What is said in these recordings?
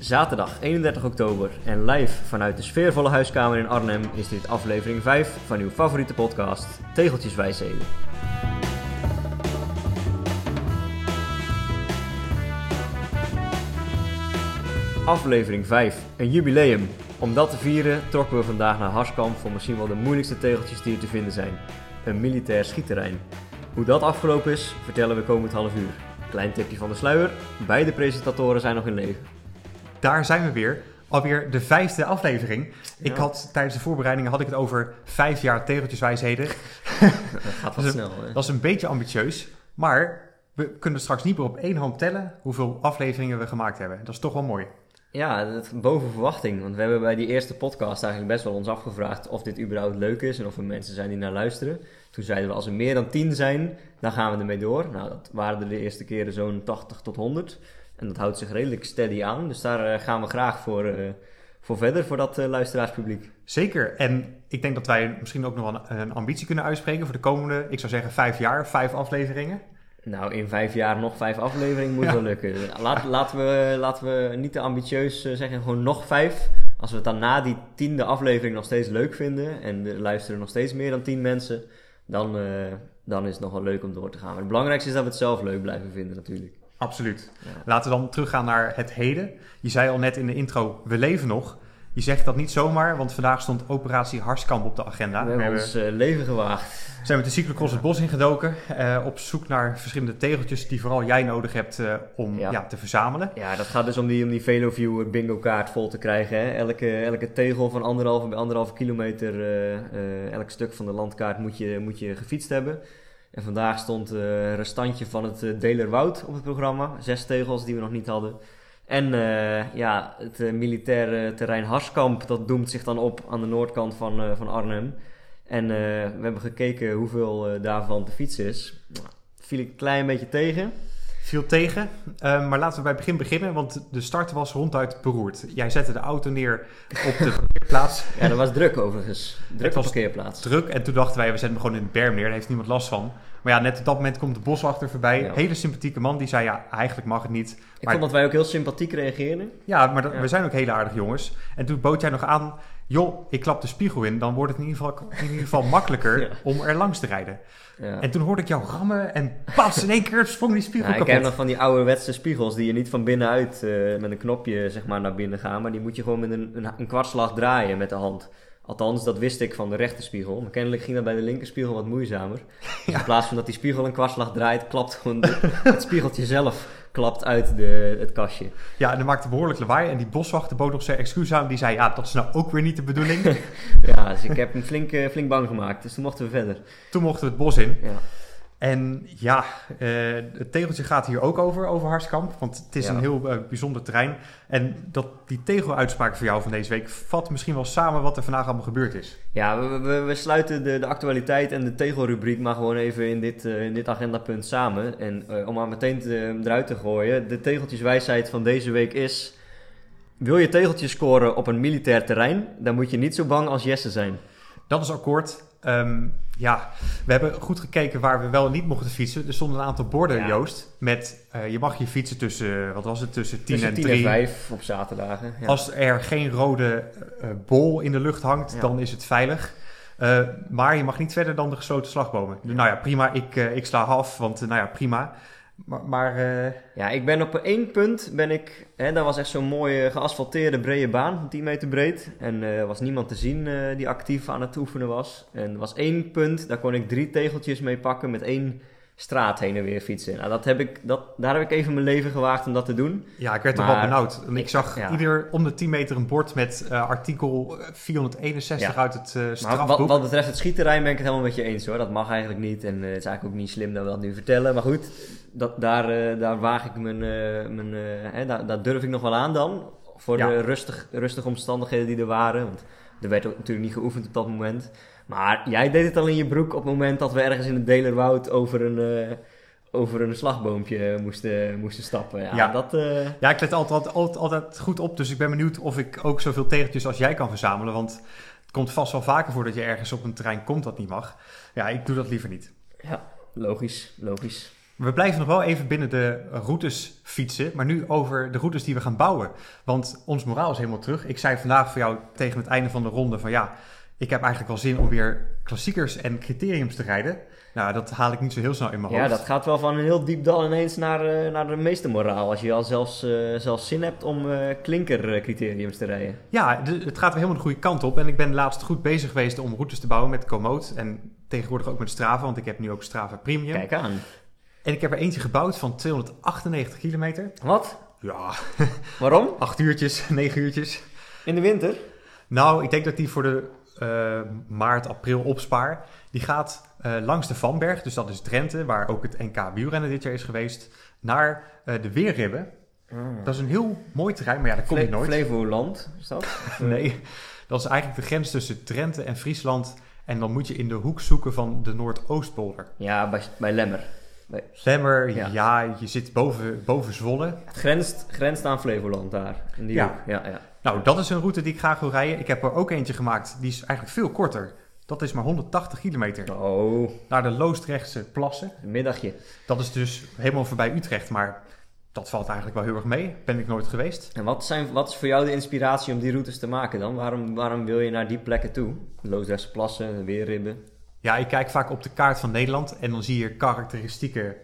zaterdag 31 oktober en live vanuit de sfeervolle huiskamer in Arnhem is dit aflevering 5 van uw favoriete podcast Tegeltjes Wijsheden. Aflevering 5, een jubileum. Om dat te vieren trokken we vandaag naar Harskamp voor misschien wel de moeilijkste tegeltjes die er te vinden zijn. Een militair schietterrein. Hoe dat afgelopen is, vertellen we komend half uur. Klein tipje van de sluier, beide presentatoren zijn nog in leven. Daar zijn we weer. Alweer de vijfde aflevering. Ik had tijdens de voorbereidingen had ik het over vijf jaar tegeltjeswijsheden. Dat gaat wat Dus- snel. Hè? Dat is een beetje ambitieus. Maar we kunnen straks niet meer op één hand tellen hoeveel afleveringen we gemaakt hebben. Dat is toch wel mooi. Ja, dat, boven verwachting. Want we hebben bij die eerste podcast eigenlijk best wel ons afgevraagd of dit überhaupt leuk is en of er mensen zijn die naar luisteren. Toen zeiden we als er meer dan 10 zijn, dan gaan we ermee door. Nou, dat waren er de eerste keren zo'n 80 tot 100. En dat houdt zich redelijk steady aan. Dus daar eh, gaan we graag voor, eh, voor verder, voor dat eh, luisteraarspubliek. Zeker. En ik denk dat wij misschien ook nog wel een, een ambitie kunnen uitspreken voor de komende, ik zou zeggen, vijf jaar, vijf afleveringen. Nou, in vijf jaar nog vijf afleveringen moet Ja. wel lukken. Laat, laten, we, laten we niet te ambitieus zeggen, gewoon nog vijf. Als we het dan na die tiende aflevering nog steeds leuk vinden en er luisteren nog steeds meer dan tien mensen, dan, dan is het nog wel leuk om door te gaan. Maar het belangrijkste is dat we het zelf leuk blijven vinden natuurlijk. Absoluut. Ja. Laten we dan teruggaan naar het heden. Je zei al net in de intro, we leven nog. Je zegt dat niet zomaar, want vandaag stond operatie Harskamp op de agenda. we hebben ons eh, leven gewaagd. We zijn met de cyclocross het bos ingedoken. eh, op zoek naar verschillende tegeltjes die vooral jij nodig hebt eh, om Ja. ja. te verzamelen. Ja, dat gaat dus om die, om die VeloViewer bingo kaart vol te krijgen. Hè? Elke, elke tegel van anderhalve bij anderhalve kilometer, elk stuk van de landkaart moet je, moet je gefietst hebben. En vandaag stond eh, een restantje van het uh, Delerwoud op het programma. Zes tegels die we nog niet hadden. En eh, ja, het eh, militaire terrein Harskamp, dat doemt zich dan op aan de noordkant van, eh, van Arnhem. En eh, we hebben gekeken hoeveel eh, daarvan te fietsen is. Nou, viel ik een klein beetje tegen. Viel tegen. Eh, maar laten we bij het begin beginnen, want de start was ronduit beroerd. Jij zette de auto neer op de parkeerplaats. Ja, dat was druk overigens. Druk Het parkeerplaats. Druk. En toen dachten wij, we zetten hem gewoon in de berm neer. Daar heeft niemand last van. Maar ja, net op dat moment komt de boswachter voorbij. Ja. Hele sympathieke man. Die zei, ja, eigenlijk mag het niet. Ik vond dat wij ook heel sympathiek reageerden. Ja, maar dat- Ja. we zijn ook hele aardige jongens. En toen bood jij nog aan, joh, ik klap de spiegel in. Dan wordt het in ieder geval, in ieder geval makkelijker Ja. om er langs te rijden. Ja. En toen hoorde ik jou rammen en pas, in één keer sprong die spiegel Ja, ik kapot. heb nog van die ouderwetse spiegels die je niet van binnenuit eh, met een knopje zeg maar, naar binnen gaan. Maar die moet je gewoon met een, een, een kwartslag draaien met de hand. Althans, dat wist ik van de rechterspiegel. Maar kennelijk ging dat bij de linkerspiegel wat moeizamer. Dus in plaats van dat die spiegel een kwartslag draait, klapt gewoon de- het spiegeltje zelf klapt uit de, het kastje. Ja, en dat maakte behoorlijk lawaai. En die boswachter bood nog zijn excuus aan. Die zei, ja, dat is nou ook weer niet de bedoeling. Ja, dus ik heb hem flink, eh, flink bang gemaakt. Dus toen mochten we verder. toen mochten we het bos in. Ja. En ja, eh, het tegeltje gaat hier ook over, over Harskamp. Want het is Ja. een heel eh, bijzonder terrein. En dat, die tegeluitspraak voor jou van deze week vat misschien wel samen wat er vandaag allemaal gebeurd is. Ja, we, we, we sluiten de, de actualiteit en de tegelrubriek maar gewoon even in dit, eh, in dit agendapunt samen. En om maar meteen te, eruit te gooien, de tegeltjeswijsheid van deze week is... Wil je tegeltjes scoren op een militair terrein, dan moet je niet zo bang als Jesse zijn. Dat is akkoord. Ehm, ja, we hebben goed gekeken waar we wel en niet mochten fietsen. Er stonden een aantal borden, Ja. Joost, met eh, je mag je fietsen tussen, wat was het, tussen 10 Tussen en 10 3. en 5 op zaterdagen. Ja. Als er geen rode eh, bol in de lucht hangt, Ja. dan is het veilig. Eh, maar je mag niet verder dan de gesloten slagbomen. Nou ja, prima, ik, eh, ik sla af, want eh, nou ja, prima. Maar, eh, Ja, ik ben op één punt, ben ik, hè, dat was echt zo'n mooie geasfalteerde brede baan, van 10 meter breed. En eh, er was niemand te zien eh, die actief aan het oefenen was. En er was één punt, daar kon ik drie tegeltjes mee pakken met één straat heen en weer fietsen. Nou, dat heb ik, dat, daar heb ik even mijn leven gewaagd om dat te doen. ja, ik werd toch Maar- wel benauwd. En ik zag Ja. ieder om de 10 meter een bord met eh, artikel 461 Ja. uit het Maar strafboek. wat, wat betreft het schietterrein ben ik het helemaal met je eens hoor. Dat mag eigenlijk niet en eh, het is eigenlijk ook niet slim dat we dat nu vertellen. Maar goed, dat, daar, daar waag ik mijn, mijn hè, daar, daar durf ik nog wel aan dan. Voor Ja. de rustig, rustige omstandigheden die er waren. Want er werd ook natuurlijk niet geoefend op dat moment. Maar jij deed het al in je broek op het moment dat we ergens in het Delerwoud over een, eh, over een slagboompje moesten, moesten stappen. Ja, Ja. dat... eh, Ja, ik let altijd, altijd, altijd goed op, dus ik ben benieuwd of ik ook zoveel tegeltjes als jij kan verzamelen. Want het komt vast wel vaker voor dat je ergens op een terrein komt dat niet mag. Ja, ik doe dat liever niet. ja, logisch, logisch. We blijven nog wel even binnen de routes fietsen, maar nu over de routes die we gaan bouwen. Want ons moraal is helemaal terug. Ik zei vandaag voor jou tegen het einde van de ronde van ja, ik heb eigenlijk wel zin om weer klassiekers en criteriums te rijden. Nou, dat haal ik niet zo heel snel in mijn hoofd. Ja, dat gaat wel van een heel diep dal ineens naar, eh, naar de meeste moraal. Als je al zelfs, eh, zelfs zin hebt om eh klinkercriteriums te rijden. Ja, het gaat weer helemaal de goede kant op. En ik ben laatst goed bezig geweest om routes te bouwen met Komoot. En tegenwoordig ook met Strava, want ik heb nu ook Strava Premium. Kijk aan. En ik heb er eentje gebouwd van 298 kilometer. Wat? Ja, Waarom? acht uurtjes, negen uurtjes. In de winter? Nou, ik denk dat die voor de eh, maart, april opspaar. Die gaat eh, langs de Vanberg, dus dat is Drenthe, waar ook het NK wielrennen dit jaar is geweest, naar eh, de Weerribben. Dat is een heel mooi terrein, maar ja, daar kom je Fle- nooit. Flevoland is dat? Nee, dat is eigenlijk de grens tussen Drenthe en Friesland. En dan moet je in de hoek zoeken van de Noordoostpolder. Ja, bij, bij Lemmer. Slemmer, Ja. ja. je zit boven, boven Zwolle. Het grenst, grenst aan Flevoland daar. In die Ja. Ja, ja. Nou, dat is een route die ik graag wil rijden. Ik heb er ook eentje gemaakt, die is eigenlijk veel korter. Dat is maar 180 kilometer. Oh, Naar de Loostrechtse plassen. een middagje. Dat is dus helemaal voorbij Utrecht, maar dat valt eigenlijk wel heel erg mee. Ben ik nooit geweest. En wat, zijn, wat is voor jou de inspiratie om die routes te maken dan? Waarom, waarom wil je naar die plekken toe? Loosdrechtse plassen, Weerribben. Ja, ik kijk vaak op de kaart van Nederland en dan zie je karakteristieke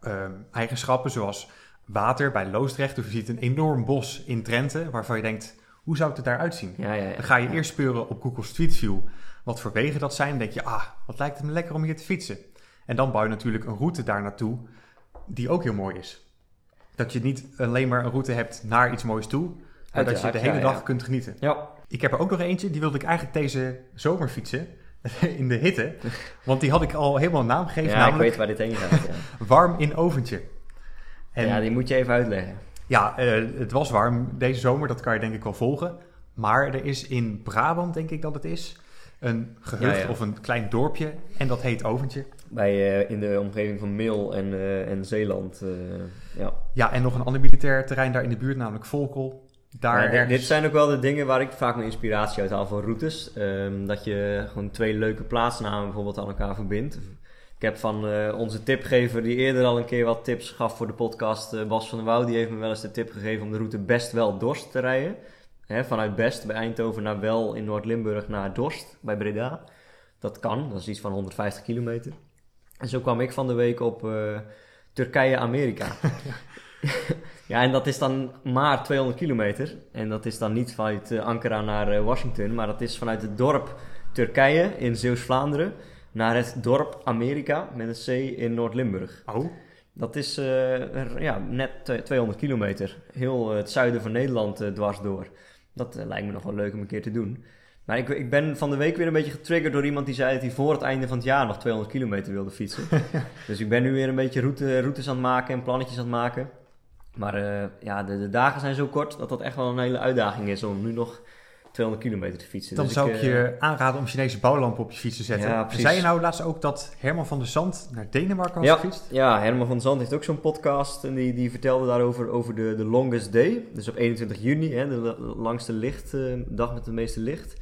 ehm, eigenschappen zoals water bij Loosdrecht. Of je ziet een enorm bos in Drenthe waarvan je denkt, hoe zou het er daaruit zien? Ja, ja, ja. Dan ga je eerst speuren op Google Street View wat voor wegen dat zijn. Dan denk je, ah, wat lijkt het me lekker om hier te fietsen. En dan bouw je natuurlijk een route daar naartoe die ook heel mooi is. Dat je niet alleen maar een route hebt naar iets moois toe, maar dat je de hele dag kunt genieten. Ja, Ik heb er ook nog eentje, die wilde ik eigenlijk deze zomer fietsen. In de hitte. Want die had ik al helemaal een naam gegeven. ja ik weet waar dit heen gaat. Ja. warm in oventje. En ja, ja, die moet je even uitleggen. eh, het was warm deze zomer. Dat kan je denk ik wel volgen. Maar er is in Brabant, denk ik dat het is, een gehucht Ja, ja. of een klein dorpje. En dat heet Oventje. Bij, eh, in de omgeving van Mil en, eh, en Zeeland. ja. Ja, en nog een ander militair terrein daar in de buurt, namelijk Volkel. Daar dit- ergens- Dit zijn ook wel de dingen waar ik vaak mijn inspiratie uit haal voor routes. Ehm, dat je gewoon twee leuke plaatsnamen bijvoorbeeld aan elkaar verbindt. Ik heb van eh, onze tipgever, die eerder al een keer wat tips gaf voor de podcast, eh, Bas van der Wouw, die heeft me wel eens de tip gegeven om de route Best Wel Dorst te rijden. Hè, vanuit Best bij Eindhoven naar Wel in Noord-Limburg naar Dorst bij Breda. Dat kan, dat is iets van 150 kilometer. En zo kwam ik van de week op eh, Turkije-Amerika. ja, en dat is dan maar 200 kilometer. En dat is dan niet vanuit eh, Ankara naar eh, Washington, maar dat is vanuit het dorp Turkije in Zeeuws-Vlaanderen naar het dorp Amerika met een C in Noord-Limburg. Oh, Dat is eh, ja, net eh, 200 kilometer. Heel het zuiden van Nederland dwars door. Dat lijkt me nog wel leuk om een keer te doen. Maar ik, ik ben van de week weer een beetje getriggerd door iemand die zei dat hij voor het einde van het jaar nog 200 kilometer wilde fietsen. dus ik ben nu weer een beetje route, routes aan het maken en plannetjes aan het maken. Maar eh, ja, de, de dagen zijn zo kort dat dat echt wel een hele uitdaging is om nu nog 200 kilometer te fietsen. dan Dus zou ik eh, je aanraden om Chinese bouwlampen op je fiets te zetten. Ja. Zei je nou laatst ook dat Herman van der Zand naar Denemarken was Ja, gefietst? ja, Herman van Zand heeft ook zo'n podcast en die, die vertelde daarover over de, de longest day. Dus op 21 juni, hè, de la- langste licht, eh, dag met de meeste licht,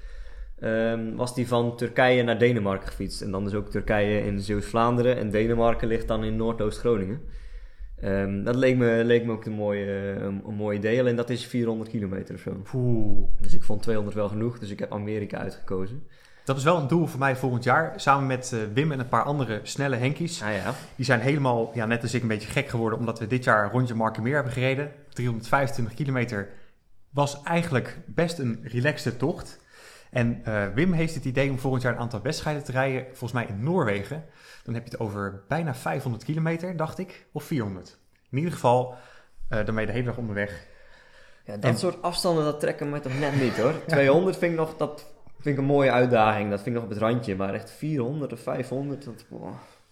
ehm, was die van Turkije naar Denemarken gefietst. En dan dus ook Turkije in Zeeuws-Vlaanderen en Denemarken ligt dan in Noordoost-Groningen. Ehm, dat leek me, leek me ook een mooi, een, een mooi idee, alleen dat is 400 kilometer of zo. Poeh. Dus ik vond 200 wel genoeg, dus ik heb Amerika uitgekozen. Dat is wel een doel voor mij volgend jaar. Samen met eh, Wim en een paar andere snelle Henkies. Ah ja, Die zijn helemaal, ja, net als ik, een beetje gek geworden. Omdat we dit jaar een rondje Markenmeer hebben gereden. 325 kilometer was eigenlijk best een relaxte tocht. En eh, Wim heeft het idee om volgend jaar een aantal wedstrijden te rijden. Volgens mij in Noorwegen. Dan heb je het over bijna 500 kilometer, dacht ik. Of 400. In ieder geval, eh dan ben je de hele dag onderweg. Ja, dat En- soort afstanden, dat trekken me toch net niet hoor. 200 vind ik nog, dat vind ik een mooie uitdaging. Dat vind ik nog op het randje. Maar echt 400 of 500, dat...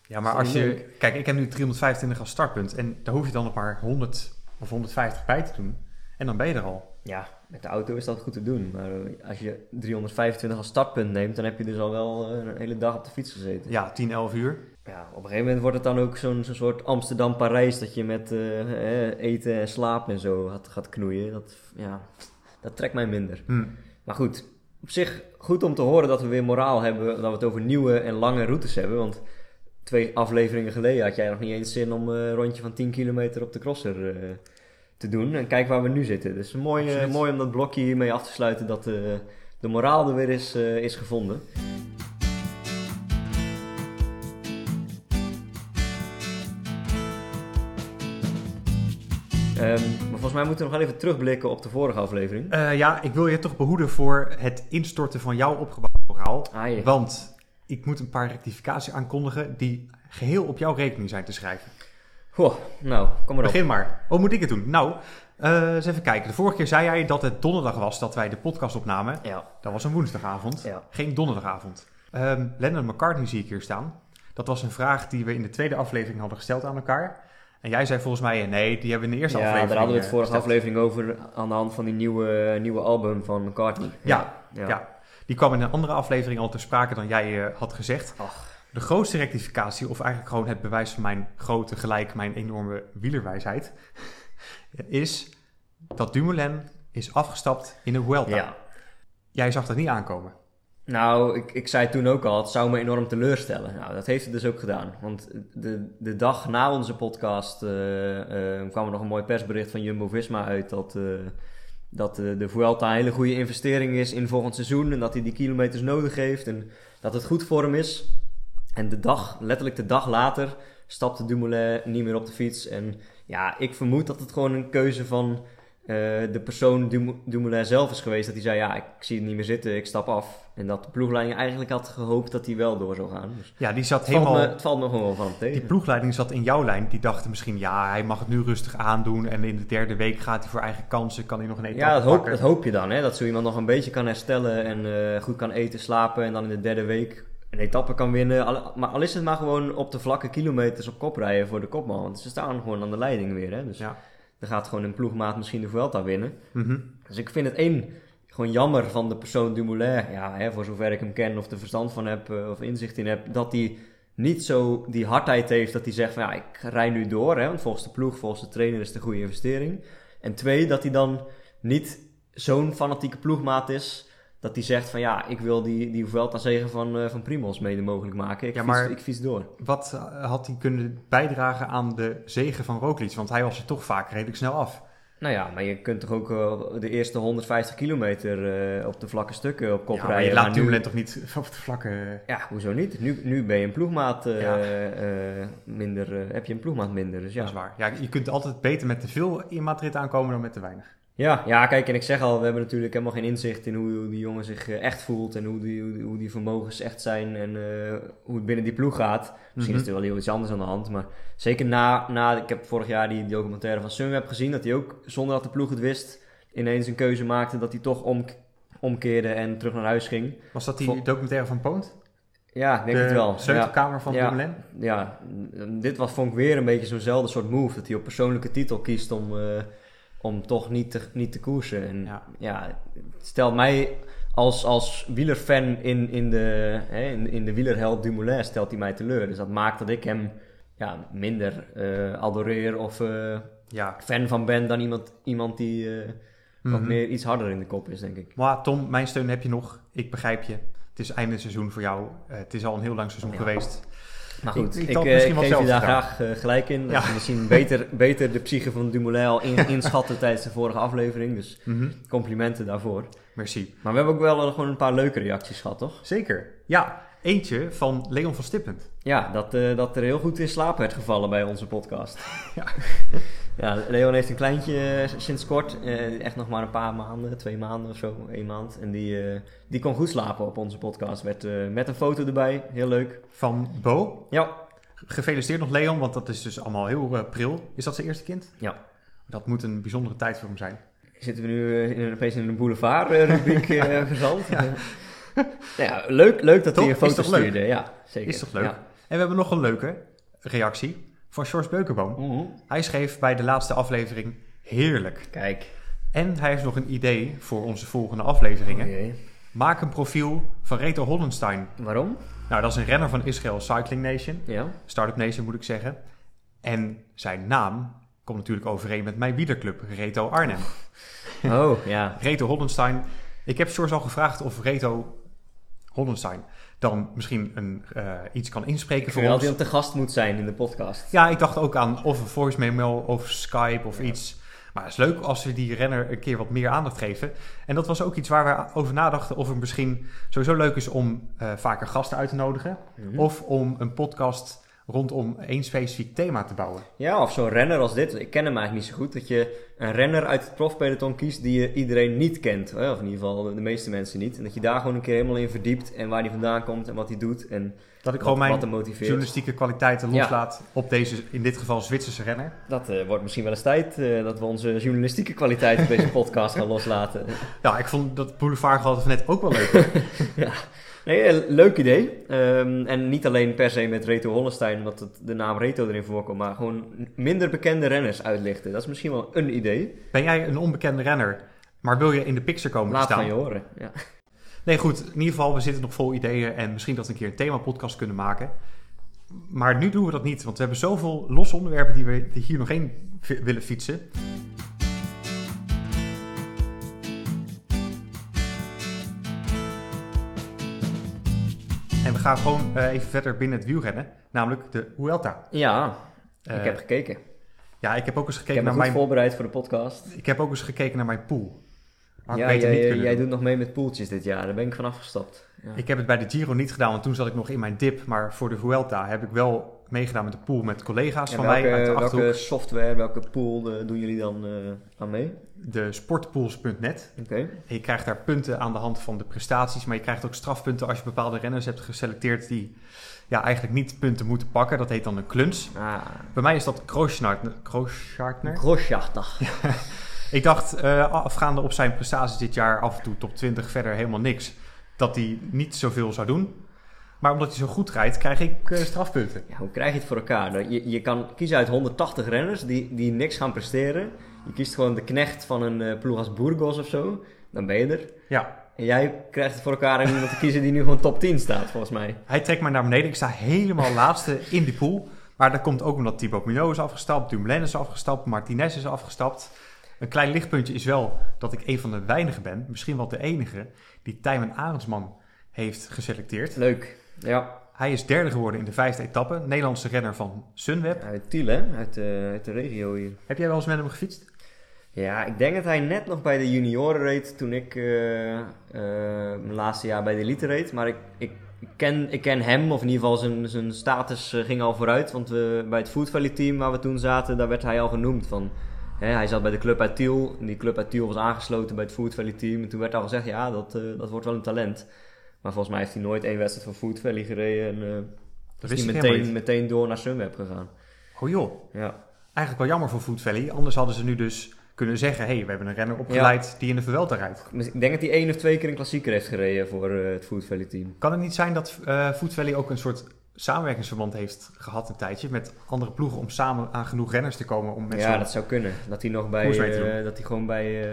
Ja, maar als je... leuk. Kijk, ik heb nu 325 als startpunt. En daar hoef je dan nog maar 100 of 150 bij te doen. En dan ben je er al. Ja, met de auto is dat goed te doen. Maar eh, als je 325 als startpunt neemt, dan heb je dus al wel eh, een hele dag op de fiets gezeten. Ja, 10, 11 uur. Ja, op een gegeven moment wordt het dan ook zo'n soort Amsterdam-Parijs... dat je met eh, eten en slapen en zo gaat, gaat knoeien. Dat, ja, dat trekt mij minder. Hm. Maar goed, op zich goed om te horen dat we weer moraal hebben, dat we het over nieuwe en lange routes hebben. Want twee afleveringen geleden had jij nog niet eens zin om een rondje van 10 kilometer op de crosser eh, te doen. En kijk waar we nu zitten. Dus mooi, eh, Absoluut. mooi om dat blokje hiermee af te sluiten dat eh, de moraal er weer is, eh, is gevonden. Ehm, maar volgens mij moeten we nog wel even terugblikken op de vorige aflevering. Ja, ik wil je toch behoeden voor het instorten van jouw opgebouwde moraal. Ah. Want ik moet een paar rectificaties aankondigen die geheel op jouw rekening zijn te schrijven. Goh, nou, kom maar op. Begin maar. Oh, moet ik het doen? Nou, eh, eens even kijken. De vorige keer zei jij dat het donderdag was dat wij de podcast opnamen. Ja, Dat was een woensdagavond, Ja. geen donderdagavond. Ehm Lennon McCartney zie ik hier staan. Dat was een vraag die we in de tweede aflevering hadden gesteld aan elkaar. En jij zei volgens mij, eh, nee, die hebben we in de eerste ja aflevering daar hadden we het eh, vorige gesteld. aflevering over aan de hand van die nieuwe, nieuwe album van McCartney. Ja, ja. ja. Die kwam in een andere aflevering al ter sprake dan jij had gezegd. Ach. De grootste rectificatie, of eigenlijk gewoon het bewijs van mijn grote gelijk, mijn enorme wielerwijsheid, is dat Dumoulin is afgestapt in de Vuelta. Ja. Jij zag dat niet aankomen. Nou, ik, ik zei toen ook al, het zou me enorm teleurstellen. Nou, dat heeft het dus ook gedaan. Want de, de dag na onze podcast eh, eh, kwam er nog een mooi persbericht van Jumbo-Visma uit... dat, eh, dat de Vuelta een hele goede investering is in volgend seizoen... en dat hij die kilometers nodig heeft en dat het goed voor hem is. En de dag, letterlijk de dag later, stapte Dumoulin niet meer op de fiets. En ja, ik vermoed dat het gewoon een keuze van eh, de persoon Dum- Dumoulin zelf is geweest. Dat hij zei, ja, ik zie het niet meer zitten, ik stap af. En dat de ploegleiding eigenlijk had gehoopt dat hij wel door zou gaan. Dus Ja, die zat het, valt helemaal... me, het valt me gewoon wel van tegen. Die ploegleiding zat in jouw lijn. Die dachten misschien, ja, hij mag het nu rustig aandoen. En in de derde week gaat hij voor eigen kansen. Kan hij nog een etappe Ja, dat hoop, dat hoop je dan. Hè? Dat zo iemand nog een beetje kan herstellen en eh, goed kan eten, slapen. En dan in de derde week een etappe kan winnen. Al, maar al is het maar gewoon op de vlakke kilometers op kop rijden voor de kopman. Want ze staan gewoon aan de leiding weer. Hè? Dus Ja. dan gaat gewoon een ploegmaat misschien de Vuelta winnen. Mhm. Dus ik vind het één gewoon jammer van de persoon Dumoulin. Ja, hè, voor zover ik hem ken of er verstand van heb eh, of inzicht in heb. Dat hij niet zo die hardheid heeft dat hij zegt van ja, ik rij nu door. Hè, want volgens de ploeg, volgens de trainer is het een goede investering. En twee, dat hij dan niet zo'n fanatieke ploegmaat is. Dat hij zegt van ja, ik wil die, die Vuelta zegen van, eh van Primos mede mogelijk maken. Ik, Ja, fiets, maar- ik fiets door. Wat eh, had hij kunnen bijdragen aan de zegen van Roglic? Want hij was er toch vaak redelijk snel af. Nou ja, maar je kunt toch ook eh, de eerste 150 kilometer op de vlakke stukken op kop Ja, maar rijden. je laat maar nu- Dumoulin toch niet op de vlakke... Ja, hoezo niet? Nu, nu ben je een ploegmaat Ja. minder, heb je een ploegmaat minder. Dus Dat ja. is waar. Ja, je kunt altijd beter met te veel in Madrid aankomen dan met te weinig. Ja, ja, kijk, en ik zeg al, we hebben natuurlijk helemaal geen inzicht in hoe, die jongen zich eh, echt voelt en hoe die, hoe, die- vermogens echt zijn en eh, hoe het binnen die ploeg gaat. Misschien Mhm. is er wel heel iets anders aan de hand, maar zeker na, na ik heb vorig jaar die documentaire van Sunweb gezien, dat hij ook zonder dat de ploeg het wist, ineens een keuze maakte dat hij toch om, omkeerde en terug naar huis ging. Was dat die Vol- documentaire van Poont? Ja, ik denk de het wel. Ja. sleutelkamer van Ja. Dumoulin? ja, dit was, vond ik weer een beetje zo'nzelfde soort move. Dat hij op persoonlijke titel kiest om, eh, om toch niet te, niet te koersen. En Ja. stelt mij als, als wielerfan in, in, de, hè, in, in de wielerheld Dumoulin stelt hij mij teleur. Dus dat maakt dat ik hem ja, minder eh, adoreer of eh, Ja. fan van ben dan iemand, iemand die eh, wat Mhm. meer iets harder in de kop is, denk ik. Maar Tom, mijn steun heb je nog. Ik begrijp je. Het is einde seizoen voor jou. Het is al een heel lang seizoen Ja. geweest. Maar Ik- goed, ik ik, eh, ik geef je daar graag eh, gelijk in. Ja. misschien beter, beter de psyche van Dumoulin al in, inschatten tijdens de vorige aflevering. Dus Mhm. complimenten daarvoor. Merci. Maar we hebben ook wel eh, gewoon een paar leuke reacties gehad, toch? Zeker. Ja, eentje van Leon van Stippend. Ja, dat, dat er heel goed in slaap werd gevallen bij onze podcast. Ja. Ja, Leon heeft een kleintje eh, sinds kort. eh, echt nog maar een paar maanden, twee maanden of zo, één maand. En die, eh, die kon goed slapen op onze podcast. Eh, met een foto erbij, heel leuk. Van Bo. Ja, Gefeliciteerd nog Leon, want dat is dus allemaal heel pril. Is dat zijn eerste kind? Ja. Dat moet een bijzondere tijd voor hem zijn. Zitten we nu in, opeens in een boulevard-rubriek verzand? Ja. ja, leuk, leuk dat hij een foto toch leuk? stuurde. Ja, zeker. Is toch leuk? Ja. En we hebben nog een leuke reactie van George Beukenboom. Mhm. Hij schreef bij de laatste aflevering heerlijk. Kijk. En hij heeft nog een idee voor onze volgende afleveringen. Oh. Maak een profiel van Reto Hollenstein. Waarom? Nou, dat is een renner van Israël Cycling Nation. Ja. Startup Nation moet ik zeggen. En zijn naam komt natuurlijk overeen met mijn wielerclub, Reto Arnhem. Oh, ja. Reto Hollenstein. Ik heb George al gevraagd of Reto Hollenstein dan misschien een, eh, iets kan inspreken Ik voor ons. dat te gast moet zijn in de podcast. Ja, ik dacht ook aan of een voice memo of Skype of iets. Maar het is leuk als we die renner een keer wat meer aandacht geven. En dat was ook iets waar we over nadachten of het misschien sowieso leuk is om eh, vaker gasten uit te nodigen. Mhm. Of om een podcast rondom één specifiek thema te bouwen. Ja, of zo'n renner als dit. Ik ken hem eigenlijk niet zo goed. Dat je een renner uit het profpeloton kiest die je iedereen niet kent. hè, Of in ieder geval de, meeste mensen niet. En dat je daar gewoon een keer helemaal in verdiept. En waar hij vandaan komt en wat hij doet. En Dat ik wat, gewoon mijn journalistieke kwaliteiten Ja. loslaat op deze, in dit geval Zwitserse renner. Dat eh, wordt misschien wel eens tijd eh, dat we onze journalistieke kwaliteit op deze podcast gaan loslaten. Ja, ik vond dat boulevard van net ook wel leuk. Nee, eh, leuk idee. Ehm, en niet alleen per se met Reto Hollestein, omdat het, de naam Reto erin voorkomt, maar gewoon minder bekende renners uitlichten. Dat is misschien wel een idee. ben jij een onbekende renner, maar wil je in de picture komen te Laat staan? van je horen. Ja. Nee, goed. In ieder geval, we zitten nog vol ideeën en misschien dat we een keer een themapodcast kunnen maken. Maar nu doen we dat niet, want we hebben zoveel losse onderwerpen die we die hier nog heen willen fietsen. Gaan gewoon eh, even verder binnen het wielrennen, namelijk de Vuelta. Ja, Eh, ik heb gekeken. ja, ik heb ook eens Ik gekeken heb me naar goed mijn, voorbereid voor de podcast. ik heb ook eens gekeken naar mijn pool. Had ik Ja, jij, niet jij doet nog mee met poeltjes dit jaar. Daar ben ik van afgestapt. Ja. Ik heb het bij de Giro niet gedaan, want toen zat ik nog in mijn dip. Maar voor de Vuelta heb ik wel meegedaan met de pool met collega's En van welke, mij uit de Achterhoek. welke software, welke pool eh, doen jullie dan eh, aan mee? De sportpools.net. Oké. Je krijgt daar punten aan de hand van de prestaties, maar je krijgt ook strafpunten als je bepaalde renners hebt geselecteerd die ja, eigenlijk niet punten moeten pakken. Dat heet dan een kluns. Ah, Bij mij is dat Kroosjartner. Kroosjartner. Ik dacht, eh, afgaande op zijn prestaties dit jaar, af en toe top 20, verder helemaal niks, dat hij niet zoveel zou doen. Maar omdat hij zo goed rijdt, krijg ik eh, strafpunten. Ja, hoe krijg je het voor elkaar? Nou, Je, je kan kiezen uit 180 renners die, die niks gaan presteren. Je kiest gewoon de knecht van een eh, ploeg als Burgos of zo. Dan ben je er. Ja, En jij krijgt het voor elkaar om iemand te kiezen die nu gewoon top 10 staat, volgens mij. Hij trekt mij naar beneden. Ik sta helemaal laatste in die pool. Maar dat komt ook omdat Thibaut Pinot is afgestapt, Dumoulin is afgestapt, Martinez is afgestapt. Een klein lichtpuntje is wel dat ik een van de weinigen ben, misschien wel de enige, die Tijmen Arendsman heeft geselecteerd. Leuk. Ja, Hij is derde geworden in de vijfde etappe, Nederlandse renner van Sunweb. uit Tiel, hè? Uit, eh, uit de regio hier. Heb jij wel eens met hem gefietst? Ja, ik denk dat hij net nog bij de junioren reed toen ik eh, eh, mijn laatste jaar bij de elite reed. Maar ik, ik, ken, ik ken hem, of in ieder geval zijn, zijn status ging al vooruit. Want we, bij het Food Valley team waar we toen zaten, daar werd hij al genoemd. Van, hè, hij zat bij de club uit Tiel. Die club uit Tiel was aangesloten bij het Food Valley team. En toen werd al gezegd, ja, dat, dat wordt wel een talent. Maar volgens mij heeft hij nooit één wedstrijd van Food Valley gereden. En eh Dat is hij meteen, meteen door naar Sunweb gegaan. Oh joh, Ja. eigenlijk wel jammer voor Food Valley. Anders hadden ze nu dus kunnen zeggen, hé, hey, we hebben een renner opgeleid die in de Vuelta rijdt. Ik denk dat hij één of twee keer een klassieker heeft gereden voor eh, het Food Valley team. Kan het niet zijn dat eh Food Valley ook een soort samenwerkingsverband heeft gehad een tijdje met andere ploegen om samen aan genoeg renners te komen om met ja, dat zou kunnen. Dat hij nog bij. Dat hij gewoon bij.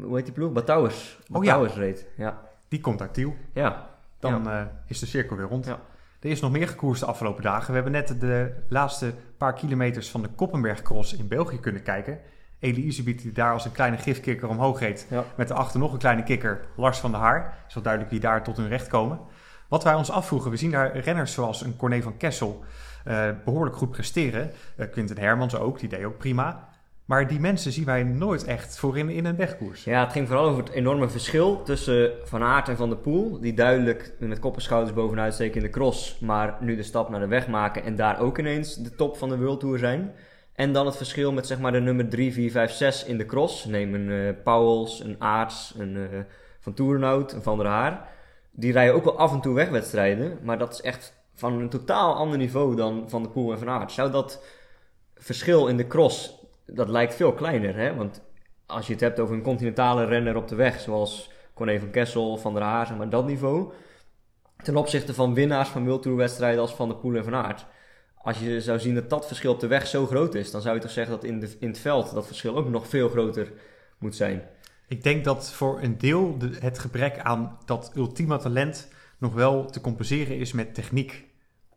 Hoe heet die ploeg? Batouwers. Oh, Batouwers reed. Ja. die komt Tiel. Ja. Dan eh, is de cirkel weer rond. Ja. Er is nog meer gekoerst de afgelopen dagen. We hebben net de laatste paar kilometers van de Koppenberg Cross in België kunnen kijken. Elie Isebiet die daar als een kleine gifkikker omhoog reed. Ja. Met daarachter nog een kleine kikker, Lars van der Haar. Is wel duidelijk wie daar tot hun recht komen. Wat wij ons afvroegen, we zien daar renners zoals een Corné van Kessel eh, behoorlijk goed presteren. Eh, Quinten Hermans ook, die deed ook prima. Maar die mensen zien wij nooit echt voorin in een wegkoers. ja, het ging vooral over het enorme verschil tussen Van Aert en Van der Poel. Die duidelijk met kop en schouders bovenuit steken in de cross. Maar nu de stap naar de weg maken en daar ook ineens de top van de World Tour zijn. En dan het verschil met zeg maar de nummer 3, 4, 5, 6 in de cross. Neem een Pauwels, een Aarts, een eh, Van Toerenhout, een Van der Haar. Die rijden ook wel af en toe wegwedstrijden. Maar dat is echt van een totaal ander niveau dan Van der Poel en Van Aert. Zou dat verschil in de cross, dat lijkt veel kleiner. Hè? Want als je het hebt over een continentale renner op de weg, zoals Corné van Kessel, Van der Haar, zeg maar dat niveau. Ten opzichte van winnaars van World Tour wedstrijden als Van der Poel en Van Aert. Als je zou zien dat dat verschil op de weg zo groot is, dan zou je toch zeggen dat in, de, in het veld dat verschil ook nog veel groter moet zijn. Ik denk dat voor een deel de, het gebrek aan dat ultieme talent nog wel te compenseren is met techniek.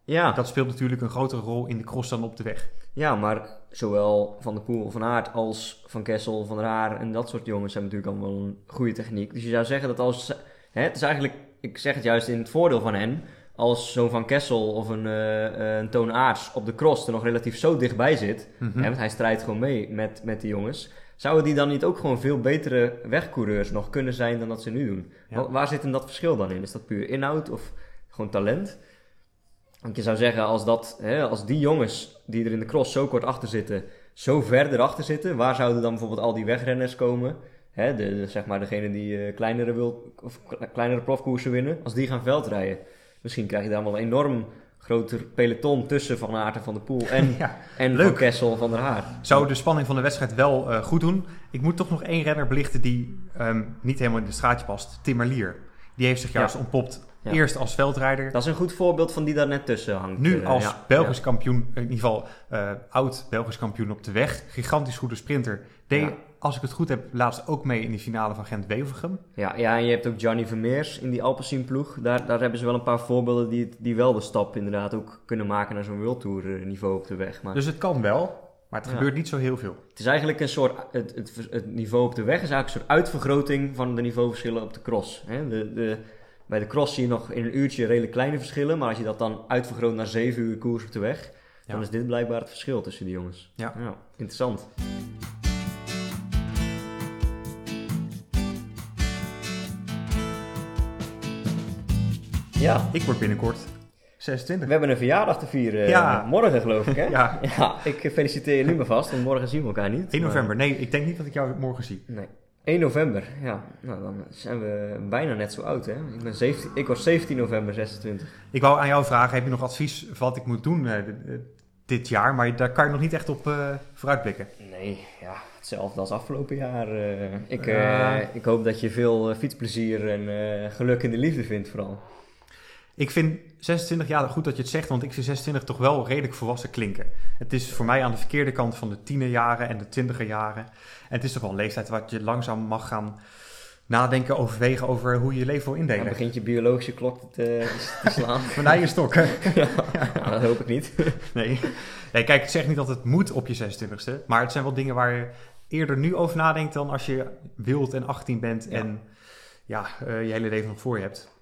Ja, Dat speelt natuurlijk een grotere rol in de cross dan op de weg. ja maar zowel Van der Poel, Van Aert als Van Kessel, Van der Haar en dat soort jongens hebben natuurlijk allemaal een goede techniek. Dus je zou zeggen dat als... Hè, het is eigenlijk ik zeg het juist in het voordeel van hen. Als zo'n Van Kessel of een, uh, een Toon Aarts op de cross er nog relatief zo dichtbij zit. Mhm. hè, want hij strijdt gewoon mee met, met die jongens. Zouden die dan niet ook gewoon veel betere wegcoureurs nog kunnen zijn dan dat ze nu doen? Ja. Waar zit hem dat verschil dan in? Is dat puur inhoud of gewoon talent? Want je zou zeggen, als, dat, hè, als die jongens die er in de cross zo kort achter zitten, zo verder achter zitten, waar zouden dan bijvoorbeeld al die wegrenners komen? Hè, de, de- zeg maar degene die eh, kleinere, wil, of kleinere profkoersen winnen, als die gaan veldrijden. Misschien krijg je daar wel een enorm groter peloton tussen Van Aert en Van der Poel en, Ja. en Leuk. Van Kessel Van der Haar. Zou de spanning van de wedstrijd wel eh, goed doen. Ik moet toch nog één renner belichten die ehm, niet helemaal in het straatje past. Tim Merlier. Die heeft zich Ja. juist ontpopt. Ja. Eerst als veldrijder. Dat is een goed voorbeeld van die daar net tussen hangt. Nu Eh, als ja, Belgisch kampioen, in ieder geval eh, oud Belgisch kampioen op de weg. Gigantisch goede sprinter. Deed, als ik het goed heb, laatst ook mee in die finale van Gent-Wevelgem. Ja, ja, en je hebt ook Johnny Vermeers in die Alpecin ploeg. Daar, daar hebben ze wel een paar voorbeelden die, die wel de stap inderdaad ook kunnen maken naar zo'n World Tour eh, niveau op de weg. Maar Dus het kan wel, maar het Ja. gebeurt niet zo heel veel. het is eigenlijk een soort, het, het, het niveau op de weg is eigenlijk een soort uitvergroting van de niveauverschillen op de cross. Hè? De, de, bij de cross zie je nog in een uurtje redelijk kleine verschillen, maar als je dat dan uitvergroot naar 7 uur koers op de weg, dan Ja. is dit blijkbaar het verschil tussen die jongens. Ja. interessant. Ja, Ik word binnenkort we 26. hebben een verjaardag te vieren. Ja. eh, Morgen geloof ik, hè? Ja. Ja, ik feliciteer je nu maar vast, want morgen zien we elkaar niet. 1 maar- november. Nee, ik denk niet dat ik jou morgen zie. Nee. 1 november, ja. Nou, dan zijn we bijna net zo oud, hè? Ik, ben 17, ik was 17 november 26. Ik wou aan jou vragen, heb je nog advies wat ik moet doen eh, eh, dit jaar? Maar daar kan je nog niet echt op eh, vooruitblikken. Nee, ja, hetzelfde als afgelopen jaar. ik, ik hoop dat je veel fietsplezier en geluk in de liefde vindt, vooral. Ik vind 26 jaar goed dat je het zegt, want ik vind 26 toch wel redelijk volwassen klinken. Het is voor mij aan de verkeerde kant van de tienerjaren en de twintiger jaren. En het is toch wel een leeftijd waar je langzaam mag gaan nadenken, overwegen over hoe je je leven wil Dan indelen. begint je biologische klok te, te slaan. Mijn eigen stokken. Nou, dat hoop ik niet. Nee. nee, kijk, ik zeg niet dat het moet op je 26e, maar het zijn wel dingen waar je eerder nu over nadenkt dan als je wild en 18 bent Ja. en ja, eh, je hele leven nog voor je hebt.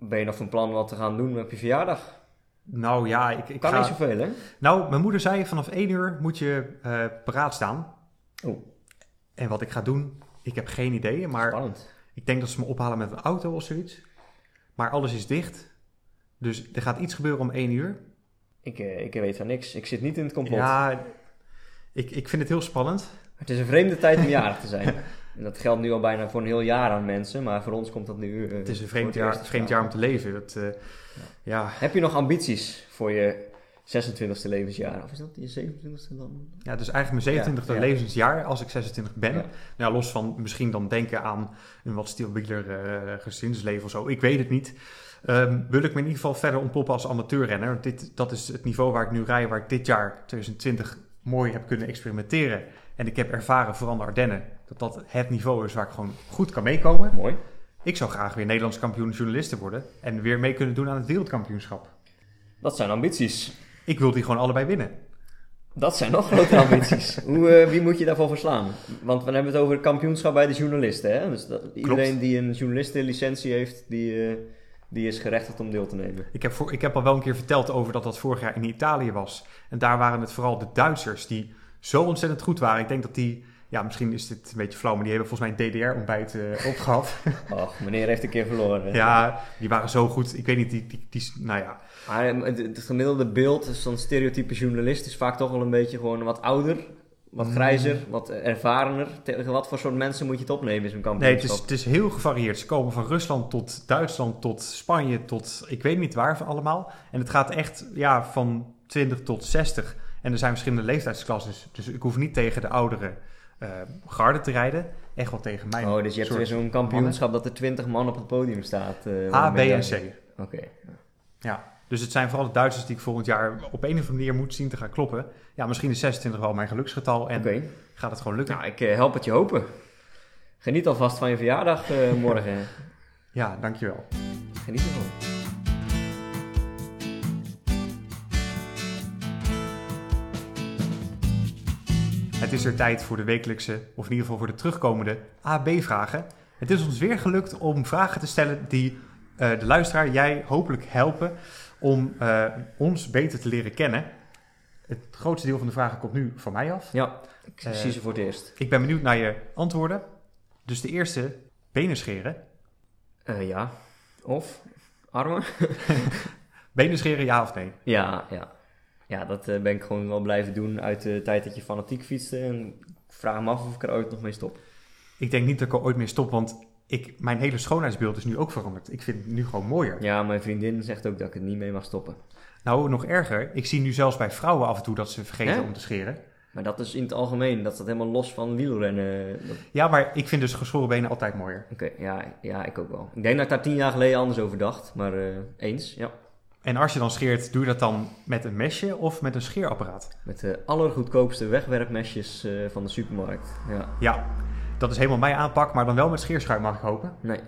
Ben je nog van plan wat te gaan doen op je verjaardag? Nou ja, ik, ik Kan ga... niet zoveel, hè? Nou, mijn moeder zei vanaf 1 uur moet je eh paraat staan. Oh. En wat ik ga doen, ik heb geen idee, maar Spannend. ik denk dat ze me ophalen met een auto of zoiets. Maar alles is dicht. Dus er gaat iets gebeuren om 1 uur. Ik, eh, ik weet van niks. Ik zit niet in het complot. Ja, ik, ik vind het heel spannend. Het is een vreemde tijd om jarig te zijn. En dat geldt nu al bijna voor een heel jaar aan mensen, maar voor ons komt dat nu. eh, Het is een vreemd jaar, vreemd jaar om te leven. Dat, eh, ja. Heb je nog ambities voor je 26e levensjaar? Of is dat je 27e dan? ja, dus eigenlijk mijn 27e Ja, ja. levensjaar als ik 26 ben. Nou, los van misschien dan denken aan een wat stabieler eh, gezinsleven of zo. Ik weet het niet. Ehm, wil ik me in ieder geval verder ontpoppen als amateurrenner. Dit, dat is het niveau waar ik nu rij, waar ik dit jaar 2020 mooi heb kunnen experimenteren. En ik heb ervaren, vooral de Ardennen, dat dat het niveau is waar ik gewoon goed kan meekomen. Mooi. Ik zou graag weer Nederlands kampioen journalisten worden en weer mee kunnen doen aan het wereldkampioenschap. Dat zijn ambities. Ik wil die gewoon allebei winnen. Dat zijn nog grotere ambities. Hoe, eh, wie moet je daarvoor verslaan? Want we hebben het over het kampioenschap bij de journalisten. Hè? Dus dat, iedereen die een journalistenlicentie heeft, die, eh, die is gerechtigd om deel te nemen. Ik heb, voor, ik heb al wel een keer verteld over dat dat vorig jaar in Italië was. En daar waren het vooral de Duitsers die zo ontzettend goed waren. Ik denk dat die, ja, misschien is dit een beetje flauw, maar die hebben volgens mij een DDR-ontbijt eh opgehad. Och, meneer heeft een keer verloren. ja, die waren zo goed. Ik weet niet, die, die, die nou ja. Maar eh, het, het gemiddelde beeld, dus zo'n stereotype journalist, is vaak toch wel een beetje gewoon wat ouder, wat Mm. grijzer, wat ervarener. Tegen wat voor soort mensen moet je het opnemen in zo'n Nee, kampioenschap? het is, het is heel gevarieerd. Ze komen van Rusland tot Duitsland, tot Spanje, tot ik weet niet waar van allemaal. En het gaat echt ja, van 20 tot 60. En er zijn verschillende leeftijdsklassen. Dus ik hoef niet tegen de oudere eh garde te rijden. Echt wel tegen mij. Oh, dus je hebt weer zo'n kampioenschap dat er 20 man op het podium staat. eh, A, B en C. Oké. Ja, dus het zijn vooral de Duitsers die ik volgend jaar op een of andere manier moet zien te gaan kloppen. Ja, misschien is 26 wel mijn geluksgetal en gaat het gewoon lukken. Nou, ik eh, help het je hopen. Geniet alvast van je verjaardag morgen. Ja, dankjewel. Geniet ervan. Het is er tijd voor de wekelijkse, of in ieder geval voor de terugkomende AB-vragen. Het is ons weer gelukt om vragen te stellen die eh, de luisteraar, jij hopelijk helpen om eh, ons beter te leren kennen. Het grootste deel van de vragen komt nu van mij af. Ja, ik Eh, zie ze voor het eerst. Ik ben benieuwd naar je antwoorden. Dus de eerste, benen scheren. Ja. Of armen? Benen scheren, ja of nee? Ja, ja. Ja, dat eh, ben ik gewoon wel blijven doen uit de tijd dat je fanatiek fietste. En ik vraag me af of ik er ooit nog mee stop. Ik denk niet dat ik er ooit mee stop, want ik, mijn hele schoonheidsbeeld is nu ook veranderd. Ik vind het nu gewoon mooier. Ja, mijn vriendin zegt ook dat ik het niet mee mag stoppen. Nou, nog erger. Ik zie nu zelfs bij vrouwen af en toe dat ze vergeten Hè? om te scheren. Maar dat is in het algemeen, dat staat helemaal los van wielrennen. Dat- Ja, maar ik vind dus geschoren benen altijd mooier. Oké, ja, ja, ik ook wel. Ik denk dat ik daar tien jaar geleden anders over dacht, maar eh, eens, ja. En als je dan scheert, doe je dat dan met een mesje of met een scheerapparaat? Met de allergoedkoopste wegwerpmesjes eh, van de supermarkt. Ja, Ja, dat is helemaal mijn aanpak, maar dan wel met scheerschuim mag ik hopen. nee.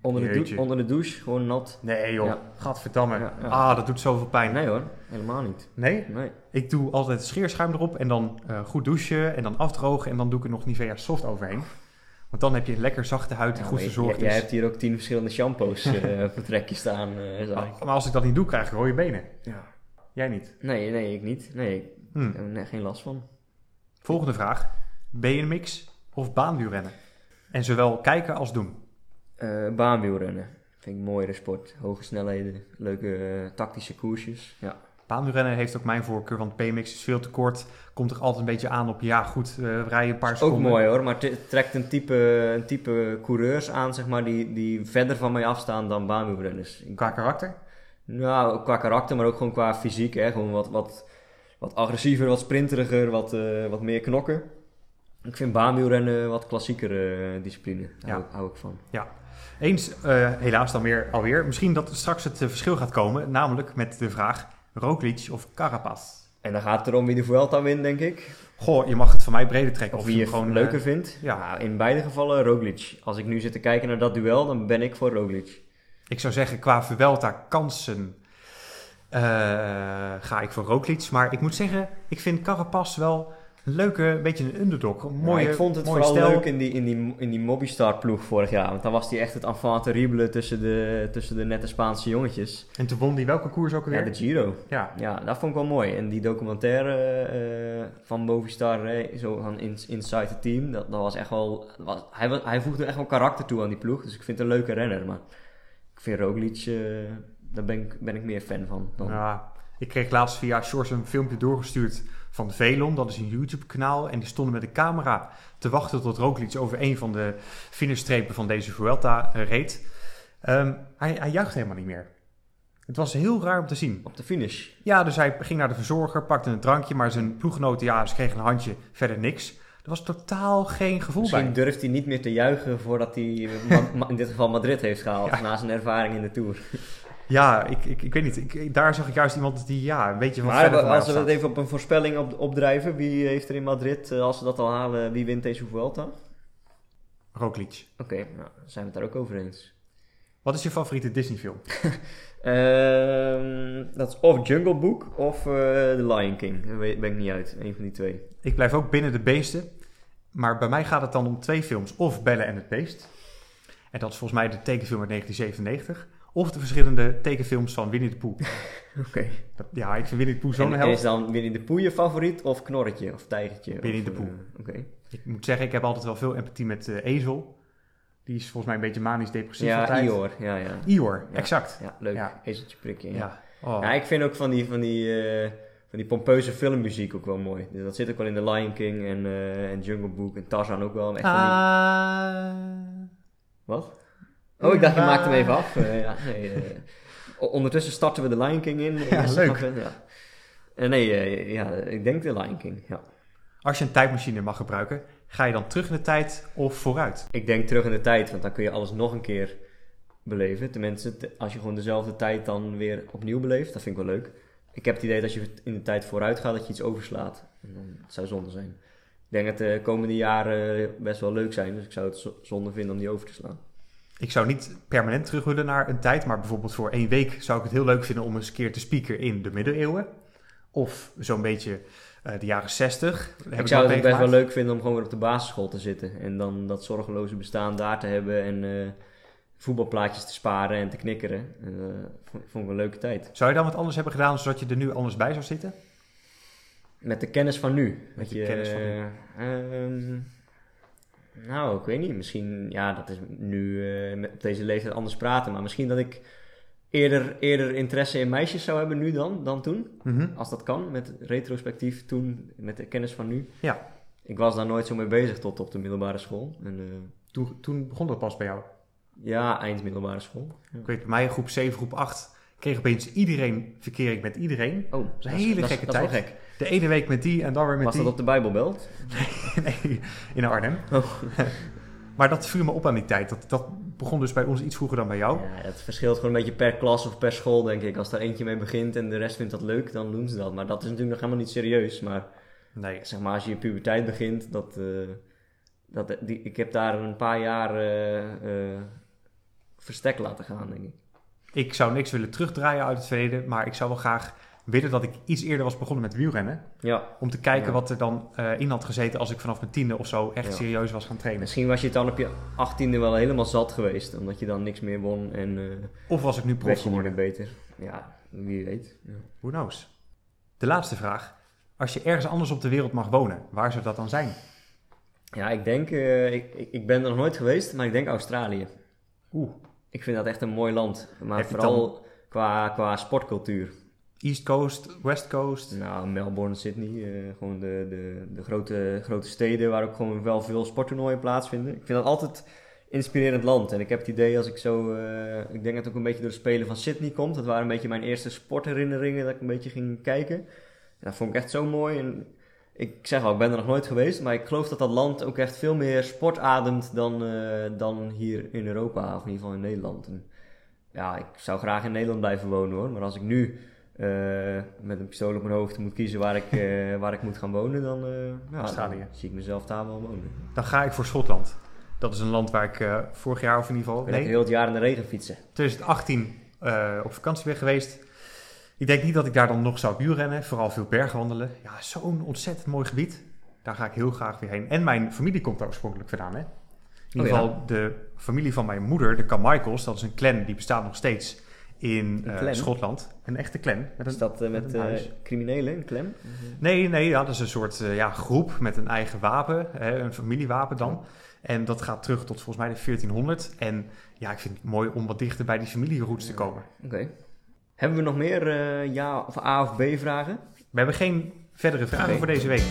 Onder de, dou- Jeetje. onder de douche, gewoon nat. Nee joh, Ja. gadverdamme. Ja, ja. Ah, dat doet zoveel pijn. Nee hoor, helemaal niet. Nee? Nee. Ik doe altijd scheerschuim erop en dan eh, goed douchen en dan afdrogen en dan doe ik er nog Nivea Soft overheen. Want dan heb je een lekker zachte huid die Ja, goed verzorgd jij, jij is. hebt hier ook tien verschillende shampoos eh, op het trekje staan, eh. Maar als ik dat niet doe, krijg ik rode benen. Ja. Jij niet. Nee, nee, ik niet. Nee, ik Hm. heb er net geen last van. Volgende vraag. BMX of baanwielrennen? En zowel kijken als doen. Eh baanwielrennen. Vind ik een mooiere sport. Hoge snelheden, leuke eh, tactische koersjes. Ja. Baanwielrennen heeft ook mijn voorkeur, want BMX is veel te kort. Komt er altijd een beetje aan op, ja goed, eh rij je een paar Ook seconden. mooi hoor, maar het trekt een type, een type coureurs aan, zeg maar, die, die verder van mij afstaan dan baanwielrenners. Qua karakter? Nou, qua karakter, maar ook gewoon qua fysiek. Hè? Gewoon wat, wat, wat agressiever, wat sprinteriger, wat, eh, wat meer knokken. Ik vind baanwielrennen wat klassiekere eh, discipline. Daar Ja. hou, ik van. Eens, eh, helaas dan weer alweer. Misschien dat straks het verschil gaat komen, namelijk met de vraag Roglic of Carapaz. En dan gaat het erom wie de Vuelta wint, denk ik. Goh, je mag het van mij breder trekken. Of Of, wie je je gewoon leuker eh, vindt. ja. Nou, in beide gevallen Roglic. Als ik nu zit te kijken naar dat duel, dan ben ik voor Roglic. Ik zou zeggen, qua Vuelta kansen eh, ga ik voor Roglic. Maar ik moet zeggen, ik vind Carapaz wel leuke, beetje een underdog. Een mooie, ik vond het vooral stijl. leuk in die, in die, in die Mobistar-ploeg vorig jaar. Want dan was hij echt het enfant terrible tussen de, tussen de nette Spaanse jongetjes. En toen won die welke koers ook Ja, alweer? de Giro. Ja, Ja, dat vond ik wel mooi. En die documentaire eh, van Movistar, eh, zo van Ins- Inside the Team, dat, dat was echt wel... Was, hij, hij voegde echt wel karakter toe aan die ploeg. Dus ik vind het een leuke renner. Maar ik vind Roglic, eh, daar ben ik, ben ik meer fan van. Dan. Ja, ik kreeg laatst via Shores een filmpje doorgestuurd van Velon. Dat is een YouTube-kanaal. En die stonden met de camera te wachten tot Roglic over een van de finishstrepen van deze Vuelta eh, reed. Ehm, hij, hij juichte helemaal niet meer. Het was heel raar om te zien. Op de finish. Ja, dus hij ging naar de verzorger, pakte een drankje, maar zijn ploeggenoten, ja, ze kregen een handje, verder niks. Er was totaal geen gevoel Misschien bij. durft hij niet meer te juichen voordat hij Ma- in dit geval Madrid heeft gehaald. Ja. Na zijn ervaring in de Tour. Ja, ik, ik, ik weet niet. Ik, daar zag ik juist iemand die, ja, een beetje van Maar als we dat even op een voorspelling op, opdrijven. Wie heeft er in Madrid, eh, als ze dat al halen, wie wint deze Vuelta? Oké, Roglic. nou, dan zijn we het daar ook over eens. Wat is je favoriete Disney-film? Ehm, dat is of Jungle Book of eh, The Lion King. Daar ben ik niet uit. Een van die twee. Ik blijf ook binnen de beesten. Maar bij mij gaat het dan om twee films. Of Belle en het Beest. En dat is volgens mij de tekenfilm uit 1997. Of de verschillende tekenfilms van Winnie de Pooh. Oké. Dat- Ja, ik vind Winnie de Pooh zo'n en is held. dan Winnie de Pooh je favoriet of Knorretje of Tijgertje? Winnie of, de Pooh. eh, Oké. Ik moet zeggen, ik heb altijd wel veel empathie met eh, Ezel. Die is volgens mij een beetje manisch-depressief Ja, altijd. Ior. Ja, ja. Ior, Ja. exact. Ja, leuk. Ja. Ezeltje prikken. Ja. Ja. Oh. Ja, ik vind ook van die, van die, eh, van die pompeuze filmmuziek ook wel mooi. Dus dat zit ook wel in The Lion King en, eh, en Jungle Book en Tarzan ook wel. Echt van die- Ah. Wat? Oh, ik dacht, je maakt hem even af. Eh, ja, nee, eh, ondertussen starten we The Lion King in. Ja, leuk. ja. Eh, nee, ja, ik denk The Lion King, ja. Als je een tijdmachine mag gebruiken, ga je dan terug in de tijd of vooruit? Ik denk terug in de tijd, want dan kun je alles nog een keer beleven. Tenminste, te- als je gewoon dezelfde tijd dan weer opnieuw beleeft, dat vind ik wel leuk. Ik heb het idee dat als je in de tijd vooruit gaat, dat je iets overslaat. En dan, het zou zonde zijn. Ik denk dat de komende jaren best wel leuk zijn, dus ik zou het zo- zonde vinden om die over te slaan. Ik zou niet permanent terug willen naar een tijd, maar bijvoorbeeld voor één week zou ik het heel leuk vinden om eens een keer te spieken in de middeleeuwen. Of zo'n beetje eh, de jaren 60. Heb ik zou het ook best wel leuk vinden om gewoon weer op de basisschool te zitten. En dan dat zorgeloze bestaan daar te hebben. En, eh, voetbalplaatjes te sparen en te knikkeren. En, eh, vond, vond ik een leuke tijd. Zou je dan wat anders hebben gedaan zodat je er nu anders bij zou zitten? Met de kennis van nu. Met de kennis van nu. Nou, ik weet niet. Misschien, ja, dat is nu eh, met, op deze leeftijd anders praten. Maar misschien dat ik eerder, eerder interesse in meisjes zou hebben nu dan, dan toen. Mhm. Als dat kan, met retrospectief toen, met de kennis van nu. Ja. Ik was daar nooit zo mee bezig tot op de middelbare school. En, eh, Toen, toen begon dat pas bij jou. ja, eind middelbare school. Ja. Ik weet, bij mij groep 7, groep 8 kreeg opeens iedereen verkering met iedereen. Oh, is een hele dat gekke dat tijd. gek. De ene week met die en dan weer met Was die. dat op de Bijbelbelt? nee, in Arnhem. Oh. Maar dat viel me op aan die tijd. Dat, dat begon dus bij ons iets vroeger dan bij jou. Ja, het verschilt gewoon een beetje per klas of per school, denk ik. Als daar eentje mee begint en de rest vindt dat leuk, dan doen ze dat. Maar dat is natuurlijk nog helemaal niet serieus. Maar Nee. zeg maar, als je je puberteit begint, dat, eh, dat, die, ik heb daar een paar jaar eh, eh, verstek laten gaan, denk ik. Ik zou niks willen terugdraaien uit het verleden, maar ik zou wel graag willen dat ik iets eerder was begonnen met wielrennen. Ja, Om te kijken Ja. wat er dan eh, in had gezeten als ik vanaf mijn tiende of zo echt Ja. serieus was gaan trainen. misschien was je het dan op je achttiende wel helemaal zat geweest, omdat je dan niks meer won en eh Of was ik nu prof geworden? beter. Ja, wie weet. Ja. Who knows? De laatste vraag. Als je ergens anders op de wereld mag wonen, waar zou dat dan zijn? Ja, ik denk, eh, ik, ik- ik ben er nog nooit geweest, maar ik denk Australië. Oeh, Ik vind dat echt een mooi land. Maar Heb vooral qua, qua sportcultuur. East Coast, West Coast. Nou, Melbourne, Sydney, eh, gewoon de, de, de grote, grote steden waar ook gewoon wel veel sporttoernooien plaatsvinden. Ik vind dat altijd inspirerend land. En ik heb het idee als ik zo, eh, ik denk dat het ook een beetje door de Spelen van Sydney komt. Dat waren een beetje mijn eerste sportherinneringen dat ik een beetje ging kijken. En dat vond ik echt zo mooi. En ik zeg al, ik ben er nog nooit geweest, maar ik geloof dat dat land ook echt veel meer sport ademt dan, eh, dan hier in Europa, of in ieder geval in Nederland. En ja, ik zou graag in Nederland blijven wonen hoor, maar als ik nu eh, met een pistool op mijn hoofd moet kiezen waar ik, eh, waar ik moet gaan wonen, dan, ja, Australië. dan zie ik mezelf daar wel wonen. Dan ga ik voor Schotland. Dat is een land waar ik vorig jaar of in ieder geval... Ik ben Nee, heel het jaar in de regen fietsen. 2018 eh, op vakantie ben geweest. Ik denk niet dat ik daar dan nog zou wielrennen. Vooral veel bergwandelen. Ja, zo'n ontzettend mooi gebied. Daar ga ik heel graag weer heen. En mijn familie komt daar oorspronkelijk vandaan. Hè? In ieder Oh, ja. geval de familie van mijn moeder, de Carmichaels. Dat is een clan die bestaat nog steeds in eh, clan? Schotland. Een echte clan. Met Is een, dat eh, met eh, criminelen, een klem? Nee, nee ja, dat is een soort ja, groep met een eigen wapen. Hè, een familiewapen dan. En dat gaat terug tot volgens mij de 1400. En ja, ik vind het mooi om wat dichter bij die familieroots te komen. Oké. Hebben we nog meer eh, ja of A of B vragen? We hebben geen verdere vragen voor deze week.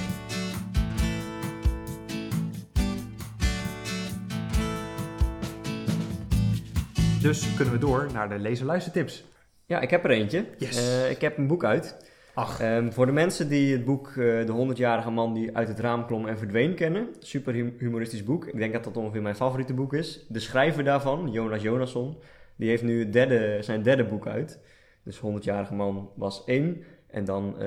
Dus kunnen we door naar de lezer-luistertips. Ja, ik heb er eentje. Yes. Eh, ik heb een boek uit. Ach, Ehm, voor de mensen die het boek eh, De 100-jarige man die uit het raam klom en verdween kennen. Super hum- humoristisch boek. Ik denk dat dat ongeveer mijn favoriete boek is. De schrijver daarvan, Jonas Jonasson, die heeft nu het derde, zijn derde boek uit. Dus 100-jarige man was één. En dan eh,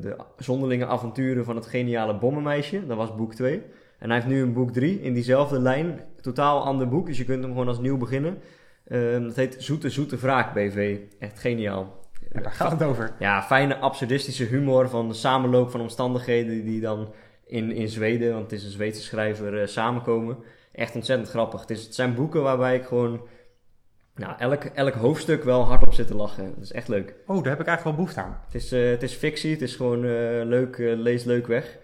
de zonderlinge avonturen van het geniale bommenmeisje. Dat was boek 2. En hij heeft nu een boek 3 in diezelfde lijn. Totaal ander boek, dus je kunt hem gewoon als nieuw beginnen. Ehm dat heet Zoete Zoete Wraak BV. Echt geniaal. ja, daar gaat het over. Ja, fijne absurdistische humor van de samenloop van omstandigheden die dan in, in Zweden, want het is een Zweedse schrijver, eh, samenkomen. Echt ontzettend grappig. Het, is, het zijn boeken waarbij ik gewoon nou, elk, elk hoofdstuk wel hardop zit te lachen. Dat is echt leuk. Oh, daar heb ik eigenlijk wel behoefte aan. Het is, eh, het is fictie, het is gewoon eh, leuk, eh, lees leuk weg.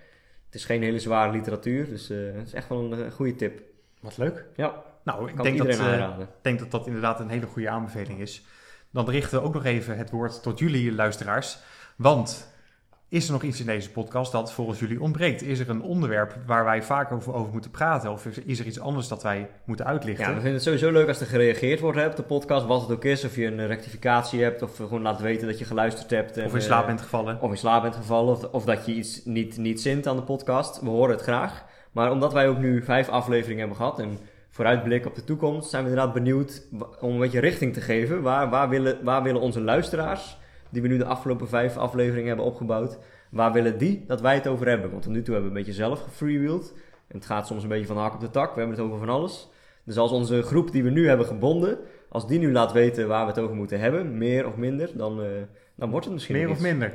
Het is geen hele zware literatuur, dus het is echt wel een goede tip. Wat leuk. Ja, Nou, ik kan denk dat, aanraden. denk dat dat inderdaad een hele goede aanbeveling is. Dan richten we ook nog even het woord tot jullie luisteraars. Want is er nog iets in deze podcast dat volgens jullie ontbreekt? Is er een onderwerp waar wij vaker over, over moeten praten? Of is er, iets anders dat wij moeten uitlichten? Ja, we vinden het sowieso leuk als er gereageerd wordt hè, op de podcast, wat het ook is. Of je een rectificatie hebt, of gewoon laat weten dat je geluisterd hebt. En, of in slaap eh, bent gevallen? of in slaap bent gevallen, of, of dat je iets niet, niet zint aan de podcast. We horen het graag. Maar omdat wij ook nu vijf afleveringen hebben gehad en vooruitblik op de toekomst, zijn we inderdaad benieuwd om een beetje richting te geven. Waar, waar, willen, waar willen onze luisteraars, die we nu de afgelopen vijf afleveringen hebben opgebouwd, waar willen die dat wij het over hebben? Want tot nu toe hebben we een beetje zelf gefreewheeld. En het gaat soms een beetje van de hak op de tak. We hebben het over van alles. Dus als onze groep die we nu hebben gebonden, als die nu laat weten waar we het over moeten hebben, meer of minder, dan, eh, dan wordt het misschien Meer of iets. minder?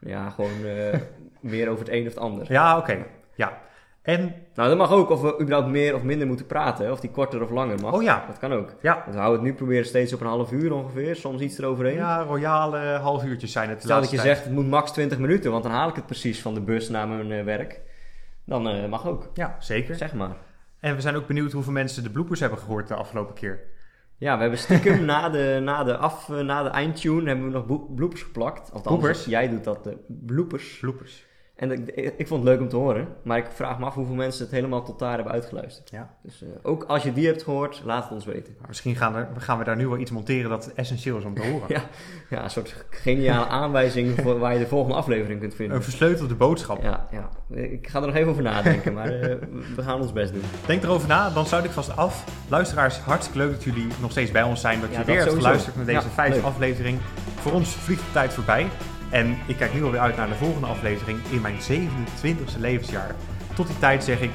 Ja, gewoon eh, meer over het een of het ander. Ja, oké. Ja. En, Nou, dat mag ook of we überhaupt meer of minder moeten praten. Of die korter of langer mag. oh ja, Dat kan ook. ja, Want we houden het nu proberen steeds op een half uur ongeveer. Soms iets eroverheen. ja, royale half uurtjes zijn het Stel dat je tijd. zegt het moet max 20 minuten. Want dan haal ik het precies van de bus naar mijn eh, werk. Dan eh, mag ook. Ja, zeker. Zeg maar. En we zijn ook benieuwd hoeveel mensen de bloopers hebben gehoord de afgelopen keer. Ja, we hebben stiekem na de, na de, af, eh, na de eindtune hebben we nog bloopers geplakt. Althans, Bloopers? jij doet dat, de bloopers. Bloopers. En ik, ik vond het leuk om te horen. Maar ik vraag me af hoeveel mensen het helemaal tot daar hebben uitgeluisterd. Ja. Dus eh, ook als je die hebt gehoord, laat het ons weten. Maar misschien gaan, er, gaan we daar nu wel iets monteren dat essentieel is om te horen. Ja. Ja, een soort geniale aanwijzing voor waar je de volgende aflevering kunt vinden. Een versleutelde boodschap. Ja, ja. Ik ga er nog even over nadenken, maar eh, we gaan ons best doen. Denk erover na, dan sluit ik vast af. Luisteraars, hartstikke leuk dat jullie nog steeds bij ons zijn. Dat Ja, je dat weer hebt geluisterd naar deze Ja, vijfde aflevering. Voor ons vliegt de tijd voorbij. En ik kijk nu alweer uit naar de volgende aflevering in mijn 27e levensjaar. Tot die tijd zeg ik,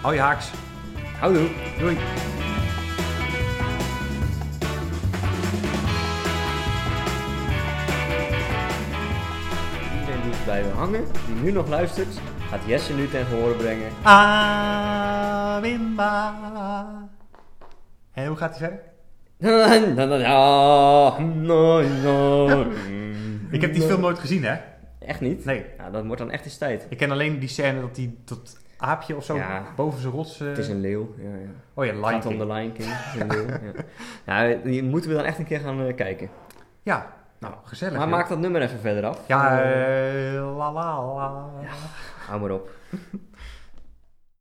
hou je haaks. Houdoe! Doei. Iedereen die blijven hangen, die nu nog luistert, gaat Jesse nu ten gehore brengen. Awimba. En hoe gaat hij verder? Ik heb die film nooit gezien, hè? Echt niet? Nee. Ja, dat wordt dan echt eens tijd. Ik ken alleen die scène dat die dat aapje of zo Ja. boven zijn rots... Het is een leeuw. Ja, ja. Oh ja, Lion gaat om King. de Lion King. Het is een leeuw, ja. ja, die moeten we dan echt een keer gaan eh, kijken. Ja, nou, gezellig. Maar maak dat nummer even verder af. Ja, Eh, la la la. hou maar op.